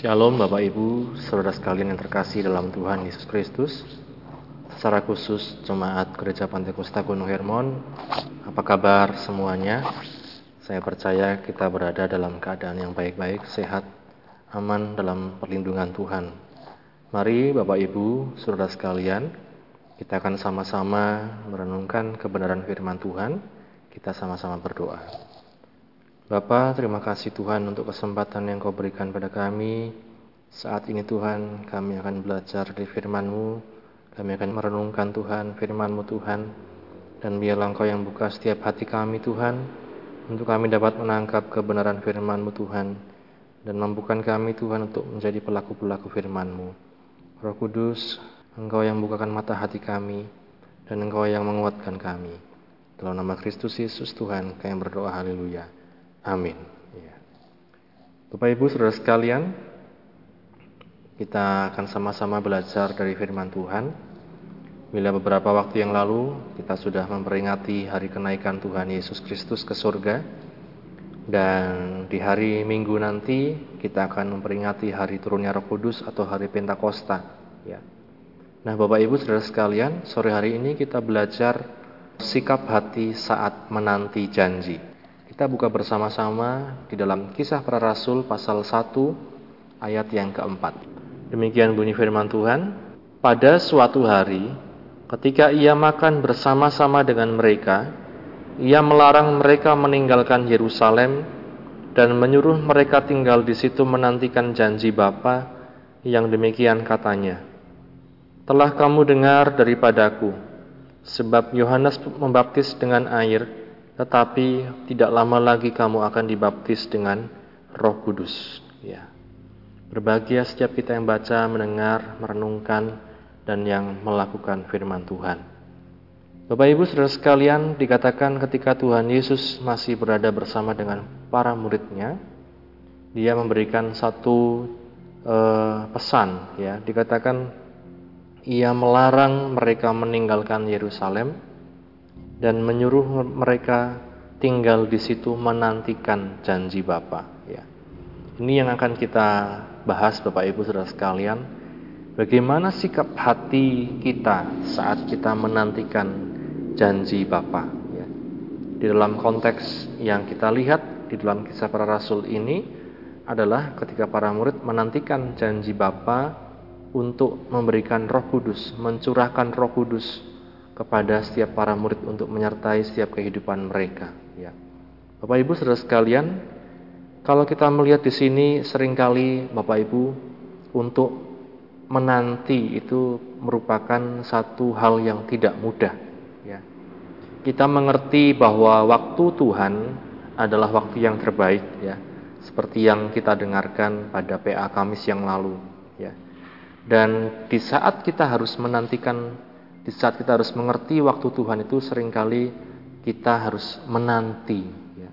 Shalom Bapak Ibu, saudara sekalian yang terkasih dalam Tuhan Yesus Kristus. Secara khusus Jemaat Gereja Pantai Kusta Gunung Hermon, apa kabar semuanya? Saya percaya kita berada dalam keadaan yang baik-baik, sehat, aman dalam perlindungan Tuhan. Mari Bapak Ibu, saudara sekalian, kita akan sama-sama merenungkan kebenaran firman Tuhan. Kita sama-sama berdoa. Bapa, terima kasih Tuhan untuk kesempatan yang kau berikan pada kami. Saat ini Tuhan, kami akan belajar dari firman-Mu. Kami akan merenungkan Tuhan, firman-Mu Tuhan. Dan biarlah Engkau yang buka setiap hati kami Tuhan. Untuk kami dapat menangkap kebenaran firman-Mu Tuhan. Dan membukakan kami Tuhan untuk menjadi pelaku-pelaku firman-Mu. Roh Kudus, Engkau yang bukakan mata hati kami. Dan Engkau yang menguatkan kami. Dalam nama Kristus Yesus Tuhan, kami berdoa haleluya. Amin. Ya. Bapak Ibu Saudara sekalian, kita akan sama-sama belajar dari firman Tuhan. Bila beberapa waktu yang lalu kita sudah memperingati hari kenaikan Tuhan Yesus Kristus ke surga dan di hari Minggu nanti kita akan memperingati hari turunnya Roh Kudus atau hari Pentakosta ya. Nah, Bapak Ibu Saudara sekalian, sore hari ini kita belajar sikap hati saat menanti janji. Kita buka bersama-sama di dalam kisah para rasul pasal 1 ayat yang keempat. Demikian bunyi firman Tuhan. Pada suatu hari, ketika ia makan bersama-sama dengan mereka, ia melarang mereka meninggalkan Yerusalem dan menyuruh mereka tinggal di situ menantikan janji Bapa yang demikian katanya. Telah kamu dengar daripadaku, sebab Yohanes membaptis dengan air, tetapi tidak lama lagi kamu akan dibaptis dengan Roh Kudus. Ya. Berbahagia setiap kita yang baca, mendengar, merenungkan, dan yang melakukan firman Tuhan. Bapak Ibu Saudara sekalian, dikatakan ketika Tuhan Yesus masih berada bersama dengan para muridnya, dia memberikan satu uh, pesan, ya. Dikatakan ia melarang mereka meninggalkan Yerusalem dan menyuruh mereka tinggal di situ menantikan janji Bapa. Ya. Ini yang akan kita bahas Bapak Ibu Saudara sekalian. Bagaimana sikap hati kita saat kita menantikan janji Bapa. Ya. Di dalam konteks yang kita lihat di dalam kisah para rasul ini adalah ketika para murid menantikan janji Bapa untuk memberikan Roh Kudus, mencurahkan Roh Kudus kepada setiap para murid untuk menyertai setiap kehidupan mereka. Ya. Bapak Ibu saudara sekalian, kalau kita melihat di sini sering kali Bapak Ibu untuk menanti itu merupakan satu hal yang tidak mudah. Ya. Kita mengerti bahwa waktu Tuhan adalah waktu yang terbaik, ya, seperti yang kita dengarkan pada PA Kamis yang lalu. Ya. Dan di saat kita harus menantikan di saat kita harus mengerti waktu Tuhan itu sering kali kita harus menanti. Ya.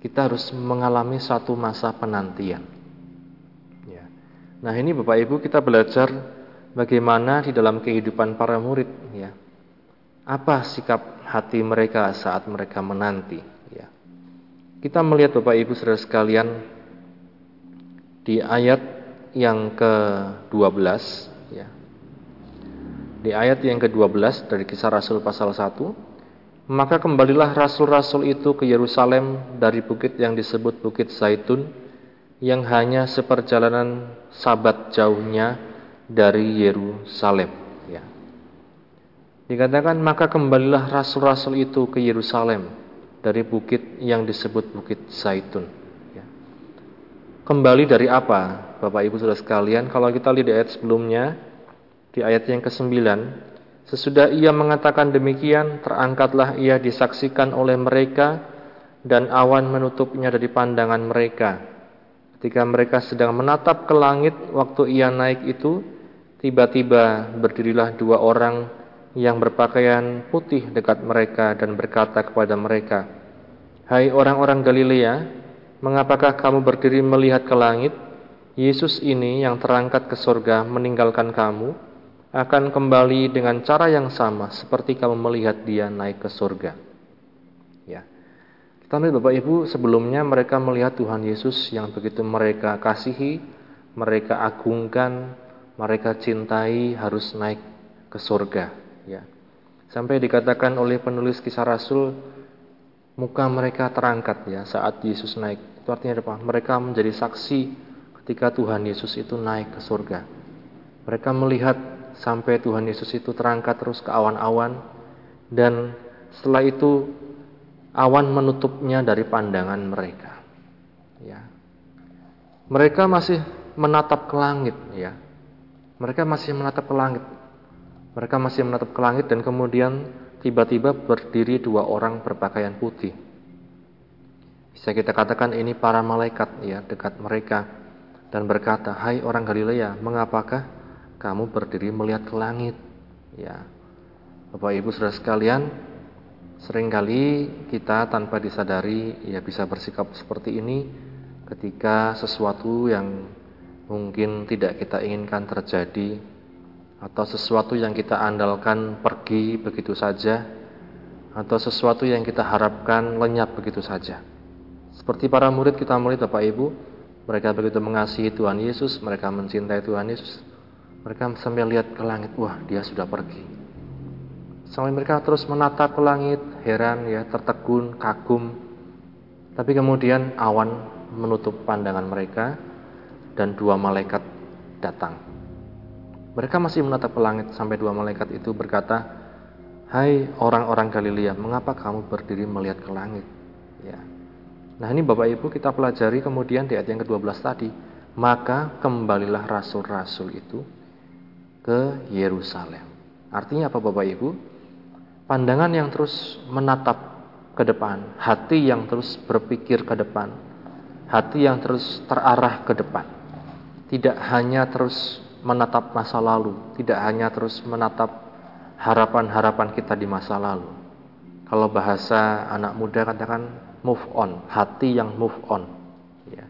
Kita harus mengalami satu masa penantian. Ya. Nah ini Bapak Ibu kita belajar bagaimana di dalam kehidupan para murid. Ya. Apa sikap hati mereka saat mereka menanti. Ya. Kita melihat Bapak Ibu saudara sekalian di ayat yang ke-12 ya di ayat yang ke-12 dari kisah Rasul pasal 1, maka kembalilah rasul-rasul itu ke Yerusalem dari bukit yang disebut Bukit Zaitun, yang hanya seperjalanan sabat jauhnya dari Yerusalem. Ya. Dikatakan maka kembalilah rasul-rasul itu ke Yerusalem dari bukit yang disebut Bukit Zaitun. Ya. Kembali dari apa, Bapak Ibu Saudara sekalian? Kalau kita lihat di ayat sebelumnya, di ayat yang ke-9, sesudah ia mengatakan demikian, terangkatlah ia disaksikan oleh mereka dan awan menutupnya dari pandangan mereka. Ketika mereka sedang menatap ke langit waktu ia naik itu, tiba-tiba berdirilah dua orang yang berpakaian putih dekat mereka dan berkata kepada mereka, Hai orang-orang Galilea, mengapakah kamu berdiri melihat ke langit? Yesus ini yang terangkat ke surga meninggalkan kamu, akan kembali dengan cara yang sama seperti kamu melihat dia naik ke surga. Ya. Kita melihat Bapak Ibu, sebelumnya mereka melihat Tuhan Yesus yang begitu mereka kasihi, mereka agungkan, mereka cintai harus naik ke surga, ya. Sampai dikatakan oleh penulis kisah Rasul, muka mereka terangkat ya saat Yesus naik. Itu artinya apa? Mereka menjadi saksi ketika Tuhan Yesus itu naik ke surga. Mereka melihat sampai Tuhan Yesus itu terangkat terus ke awan-awan dan setelah itu awan menutupnya dari pandangan mereka. Ya. Mereka masih menatap ke langit, ya. Mereka masih menatap ke langit. Mereka masih menatap ke langit dan kemudian tiba-tiba berdiri dua orang berpakaian putih. Bisa kita katakan ini para malaikat ya dekat mereka dan berkata, "Hai orang Galilea, mengapakah kamu berdiri melihat ke langit?" Ya. Bapak Ibu Saudara sekalian, Seringkali kita tanpa disadari ya bisa bersikap seperti ini ketika sesuatu yang mungkin tidak kita inginkan terjadi atau sesuatu yang kita andalkan pergi begitu saja atau sesuatu yang kita harapkan lenyap begitu saja. Seperti para murid kita melihat Bapak Ibu, mereka begitu mengasihi Tuhan Yesus, mereka mencintai Tuhan Yesus. Mereka sambil lihat ke langit, wah dia sudah pergi. Sampai mereka terus menatap ke langit, heran ya, tertegun, kagum. Tapi kemudian awan menutup pandangan mereka dan dua malaikat datang. Mereka masih menatap ke langit sampai dua malaikat itu berkata, "Hai orang-orang Galilea, mengapa kamu berdiri melihat ke langit?" Ya. Nah, ini Bapak Ibu kita pelajari kemudian di ayat yang ke-12 tadi, maka kembalilah rasul-rasul itu ke Yerusalem. Artinya apa Bapak Ibu? pandangan yang terus menatap ke depan, hati yang terus berpikir ke depan, hati yang terus terarah ke depan. Tidak hanya terus menatap masa lalu, tidak hanya terus menatap harapan-harapan kita di masa lalu. Kalau bahasa anak muda katakan move on, hati yang move on. Ya.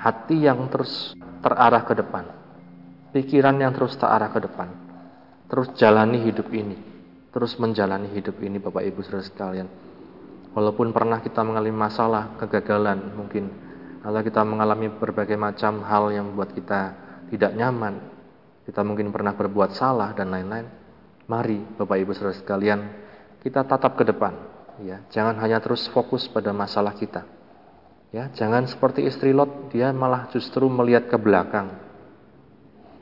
Hati yang terus terarah ke depan, pikiran yang terus terarah ke depan, terus jalani hidup ini terus menjalani hidup ini Bapak Ibu Saudara sekalian. Walaupun pernah kita mengalami masalah, kegagalan mungkin, atau kita mengalami berbagai macam hal yang membuat kita tidak nyaman, kita mungkin pernah berbuat salah dan lain-lain. Mari Bapak Ibu Saudara sekalian, kita tatap ke depan, ya. Jangan hanya terus fokus pada masalah kita. Ya, jangan seperti istri Lot, dia malah justru melihat ke belakang.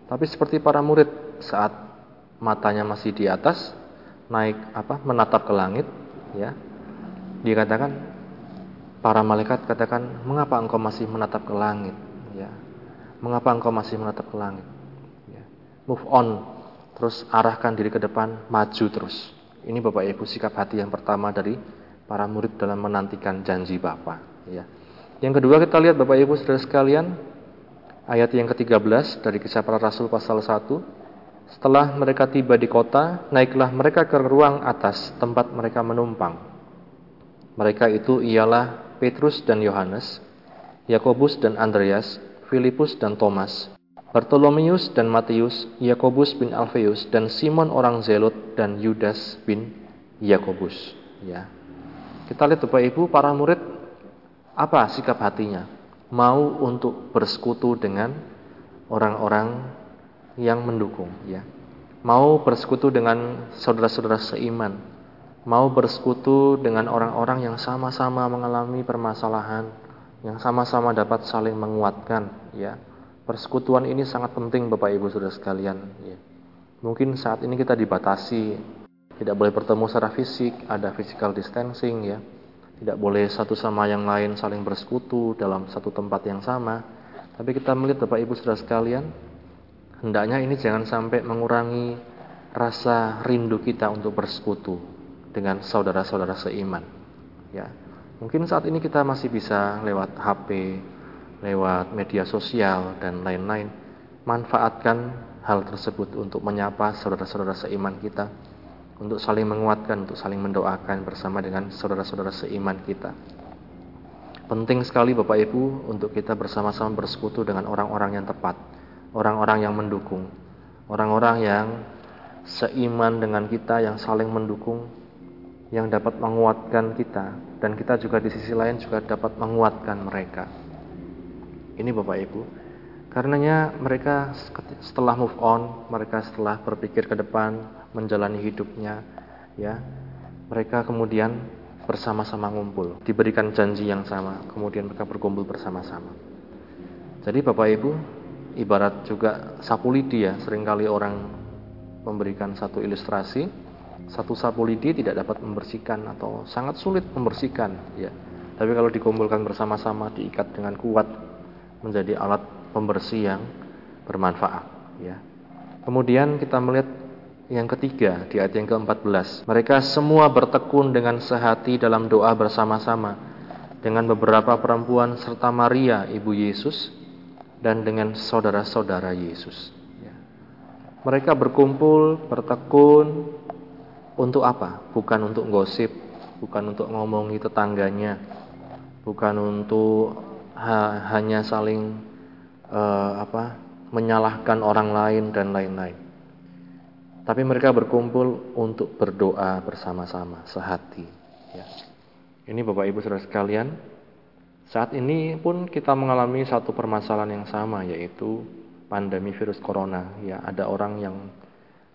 Tapi seperti para murid saat matanya masih di atas, naik apa menatap ke langit ya dikatakan para malaikat katakan mengapa engkau masih menatap ke langit ya mengapa engkau masih menatap ke langit ya. move on terus arahkan diri ke depan maju terus ini Bapak Ibu sikap hati yang pertama dari para murid dalam menantikan janji Bapa ya yang kedua kita lihat Bapak Ibu Saudara sekalian ayat yang ke-13 dari kisah para rasul pasal 1 setelah mereka tiba di kota, naiklah mereka ke ruang atas tempat mereka menumpang. Mereka itu ialah Petrus dan Yohanes, Yakobus dan Andreas, Filipus dan Thomas, Bartolomeus dan Matius, Yakobus bin Alfeus dan Simon orang Zelot dan Yudas bin Yakobus. Ya. Kita lihat Bapak Ibu para murid apa sikap hatinya? Mau untuk bersekutu dengan orang-orang yang mendukung ya. Mau bersekutu dengan saudara-saudara seiman, mau bersekutu dengan orang-orang yang sama-sama mengalami permasalahan, yang sama-sama dapat saling menguatkan ya. Persekutuan ini sangat penting Bapak Ibu Saudara sekalian ya. Mungkin saat ini kita dibatasi, tidak boleh bertemu secara fisik, ada physical distancing ya. Tidak boleh satu sama yang lain saling bersekutu dalam satu tempat yang sama. Tapi kita melihat Bapak Ibu Saudara sekalian, hendaknya ini jangan sampai mengurangi rasa rindu kita untuk bersekutu dengan saudara-saudara seiman. Ya, mungkin saat ini kita masih bisa lewat HP, lewat media sosial dan lain-lain. Manfaatkan hal tersebut untuk menyapa saudara-saudara seiman kita, untuk saling menguatkan, untuk saling mendoakan bersama dengan saudara-saudara seiman kita. Penting sekali Bapak Ibu untuk kita bersama-sama bersekutu dengan orang-orang yang tepat orang-orang yang mendukung, orang-orang yang seiman dengan kita, yang saling mendukung, yang dapat menguatkan kita dan kita juga di sisi lain juga dapat menguatkan mereka. Ini Bapak Ibu. Karenanya mereka setelah move on, mereka setelah berpikir ke depan, menjalani hidupnya, ya, mereka kemudian bersama-sama ngumpul, diberikan janji yang sama, kemudian mereka berkumpul bersama-sama. Jadi Bapak Ibu, ibarat juga sapu lidi ya, sering kali orang memberikan satu ilustrasi, satu sapu lidi tidak dapat membersihkan atau sangat sulit membersihkan ya. Tapi kalau dikumpulkan bersama-sama diikat dengan kuat menjadi alat pembersih yang bermanfaat ya. Kemudian kita melihat yang ketiga di ayat yang ke-14. Mereka semua bertekun dengan sehati dalam doa bersama-sama dengan beberapa perempuan serta Maria ibu Yesus dan dengan saudara-saudara Yesus. Ya. Mereka berkumpul, bertekun, untuk apa? Bukan untuk gosip, bukan untuk ngomongi tetangganya, bukan untuk ha hanya saling uh, apa? menyalahkan orang lain dan lain-lain. Tapi mereka berkumpul untuk berdoa bersama-sama, sehati. Ya. Ini Bapak Ibu Saudara sekalian, saat ini pun kita mengalami satu permasalahan yang sama, yaitu pandemi virus corona. Ya, ada orang yang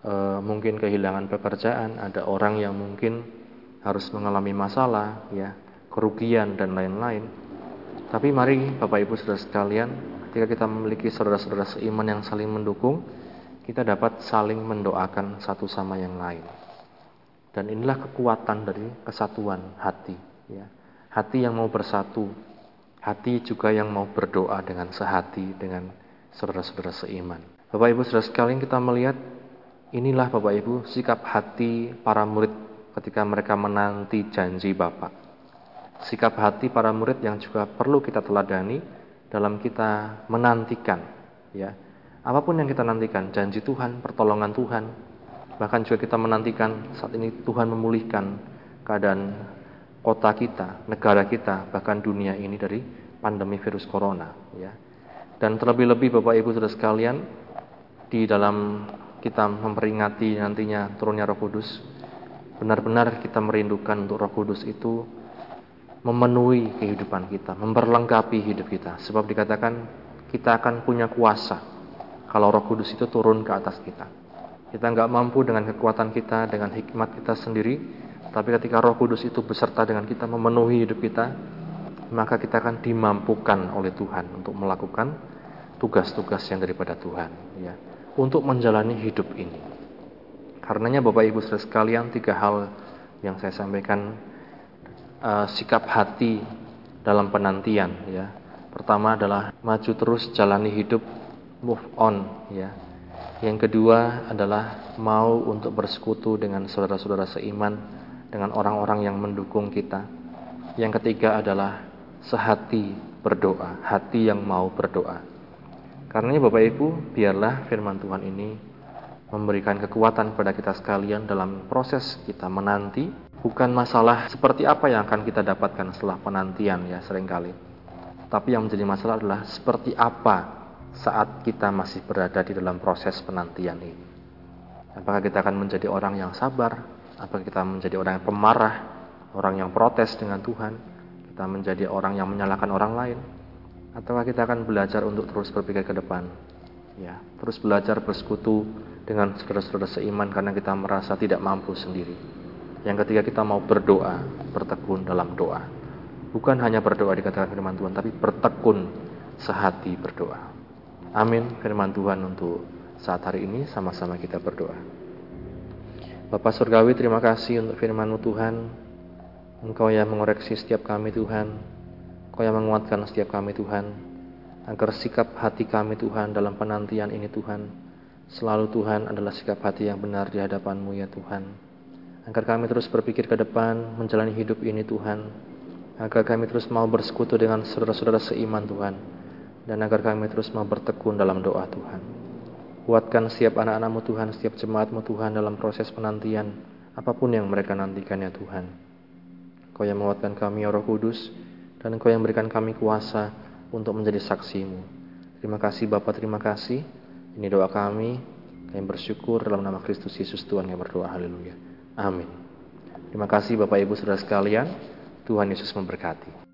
e, mungkin kehilangan pekerjaan, ada orang yang mungkin harus mengalami masalah, ya, kerugian dan lain-lain. Tapi mari Bapak Ibu Saudara sekalian, ketika kita memiliki saudara-saudara seiman yang saling mendukung, kita dapat saling mendoakan satu sama yang lain. Dan inilah kekuatan dari kesatuan hati, ya. Hati yang mau bersatu, hati juga yang mau berdoa dengan sehati dengan saudara-saudara seiman. Bapak Ibu Saudara sekalian kita melihat Inilah Bapak Ibu sikap hati para murid ketika mereka menanti janji Bapak. Sikap hati para murid yang juga perlu kita teladani dalam kita menantikan ya. Apa pun yang kita nantikan, janji Tuhan, pertolongan Tuhan, bahkan juga kita menantikan saat ini Tuhan memulihkan keadaan kota kita, negara kita, bahkan dunia ini dari pandemi virus corona ya. Dan terlebih-lebih Bapak Ibu Saudara sekalian di dalam kita memperingati nantinya turunnya Roh Kudus, benar-benar kita merindukan untuk Roh Kudus itu memenuhi kehidupan kita, memperlengkapi hidup kita. Sebab dikatakan kita akan punya kuasa kalau Roh Kudus itu turun ke atas kita. Kita nggak mampu dengan kekuatan kita, dengan hikmat kita sendiri, tapi ketika Roh Kudus itu beserta dengan kita memenuhi hidup kita, maka kita akan dimampukan oleh Tuhan untuk melakukan tugas-tugas yang daripada Tuhan. Ya untuk menjalani hidup ini. Karenanya Bapak Ibu sekalian tiga hal yang saya sampaikan uh, sikap hati dalam penantian ya. Pertama adalah maju terus jalani hidup move on ya. Yang kedua adalah mau untuk bersekutu dengan saudara-saudara seiman dengan orang-orang yang mendukung kita. Yang ketiga adalah sehati berdoa, hati yang mau berdoa. Karena Bapak Ibu, biarlah firman Tuhan ini memberikan kekuatan kepada kita sekalian dalam proses kita menanti, bukan masalah seperti apa yang akan kita dapatkan setelah penantian ya sering kali. Tapi yang menjadi masalah adalah seperti apa saat kita masih berada di dalam proses penantian ini. Apakah kita akan menjadi orang yang sabar? Apakah kita menjadi orang yang pemarah? Orang yang protes dengan Tuhan? Kita menjadi orang yang menyalahkan orang lain? ataukah kita akan belajar untuk terus berpikir ke depan ya terus belajar bersekutu dengan saudara-saudara seiman karena kita merasa tidak mampu sendiri yang ketiga kita mau berdoa bertekun dalam doa. Bukan hanya berdoa dikatakan firman Tuhan tapi bertekun sehati berdoa. Amin. Firman Tuhan untuk saat hari ini sama-sama kita berdoa. Bapak Surgawi terima kasih untuk firman Tuhan. Engkau yang mengoreksi setiap kami Tuhan. Kau yang menguatkan setiap kami Tuhan, agar sikap hati kami Tuhan dalam penantian ini Tuhan, selalu Tuhan adalah sikap hati yang benar di hadapan-Mu ya Tuhan. Agar kami terus berpikir ke depan, menjalani hidup ini Tuhan, agar kami terus mau bersekutu dengan saudara-saudara seiman Tuhan, dan agar kami terus mau bertekun dalam doa Tuhan. Kuatkan setiap anak-anakmu Tuhan, setiap jemaatmu Tuhan dalam proses penantian, apa pun yang mereka nantikan ya Tuhan. Kau yang menguatkan kami ya Roh Kudus, dan Engkau yang berikan kami kuasa untuk menjadi saksimu. Terima kasih Bapak, terima kasih. Ini doa kami. Kami bersyukur dalam nama Kristus Yesus Tuhan yang berdoa. Haleluya. Amin. Terima kasih Bapak Ibu Saudara sekalian. Tuhan Yesus memberkati.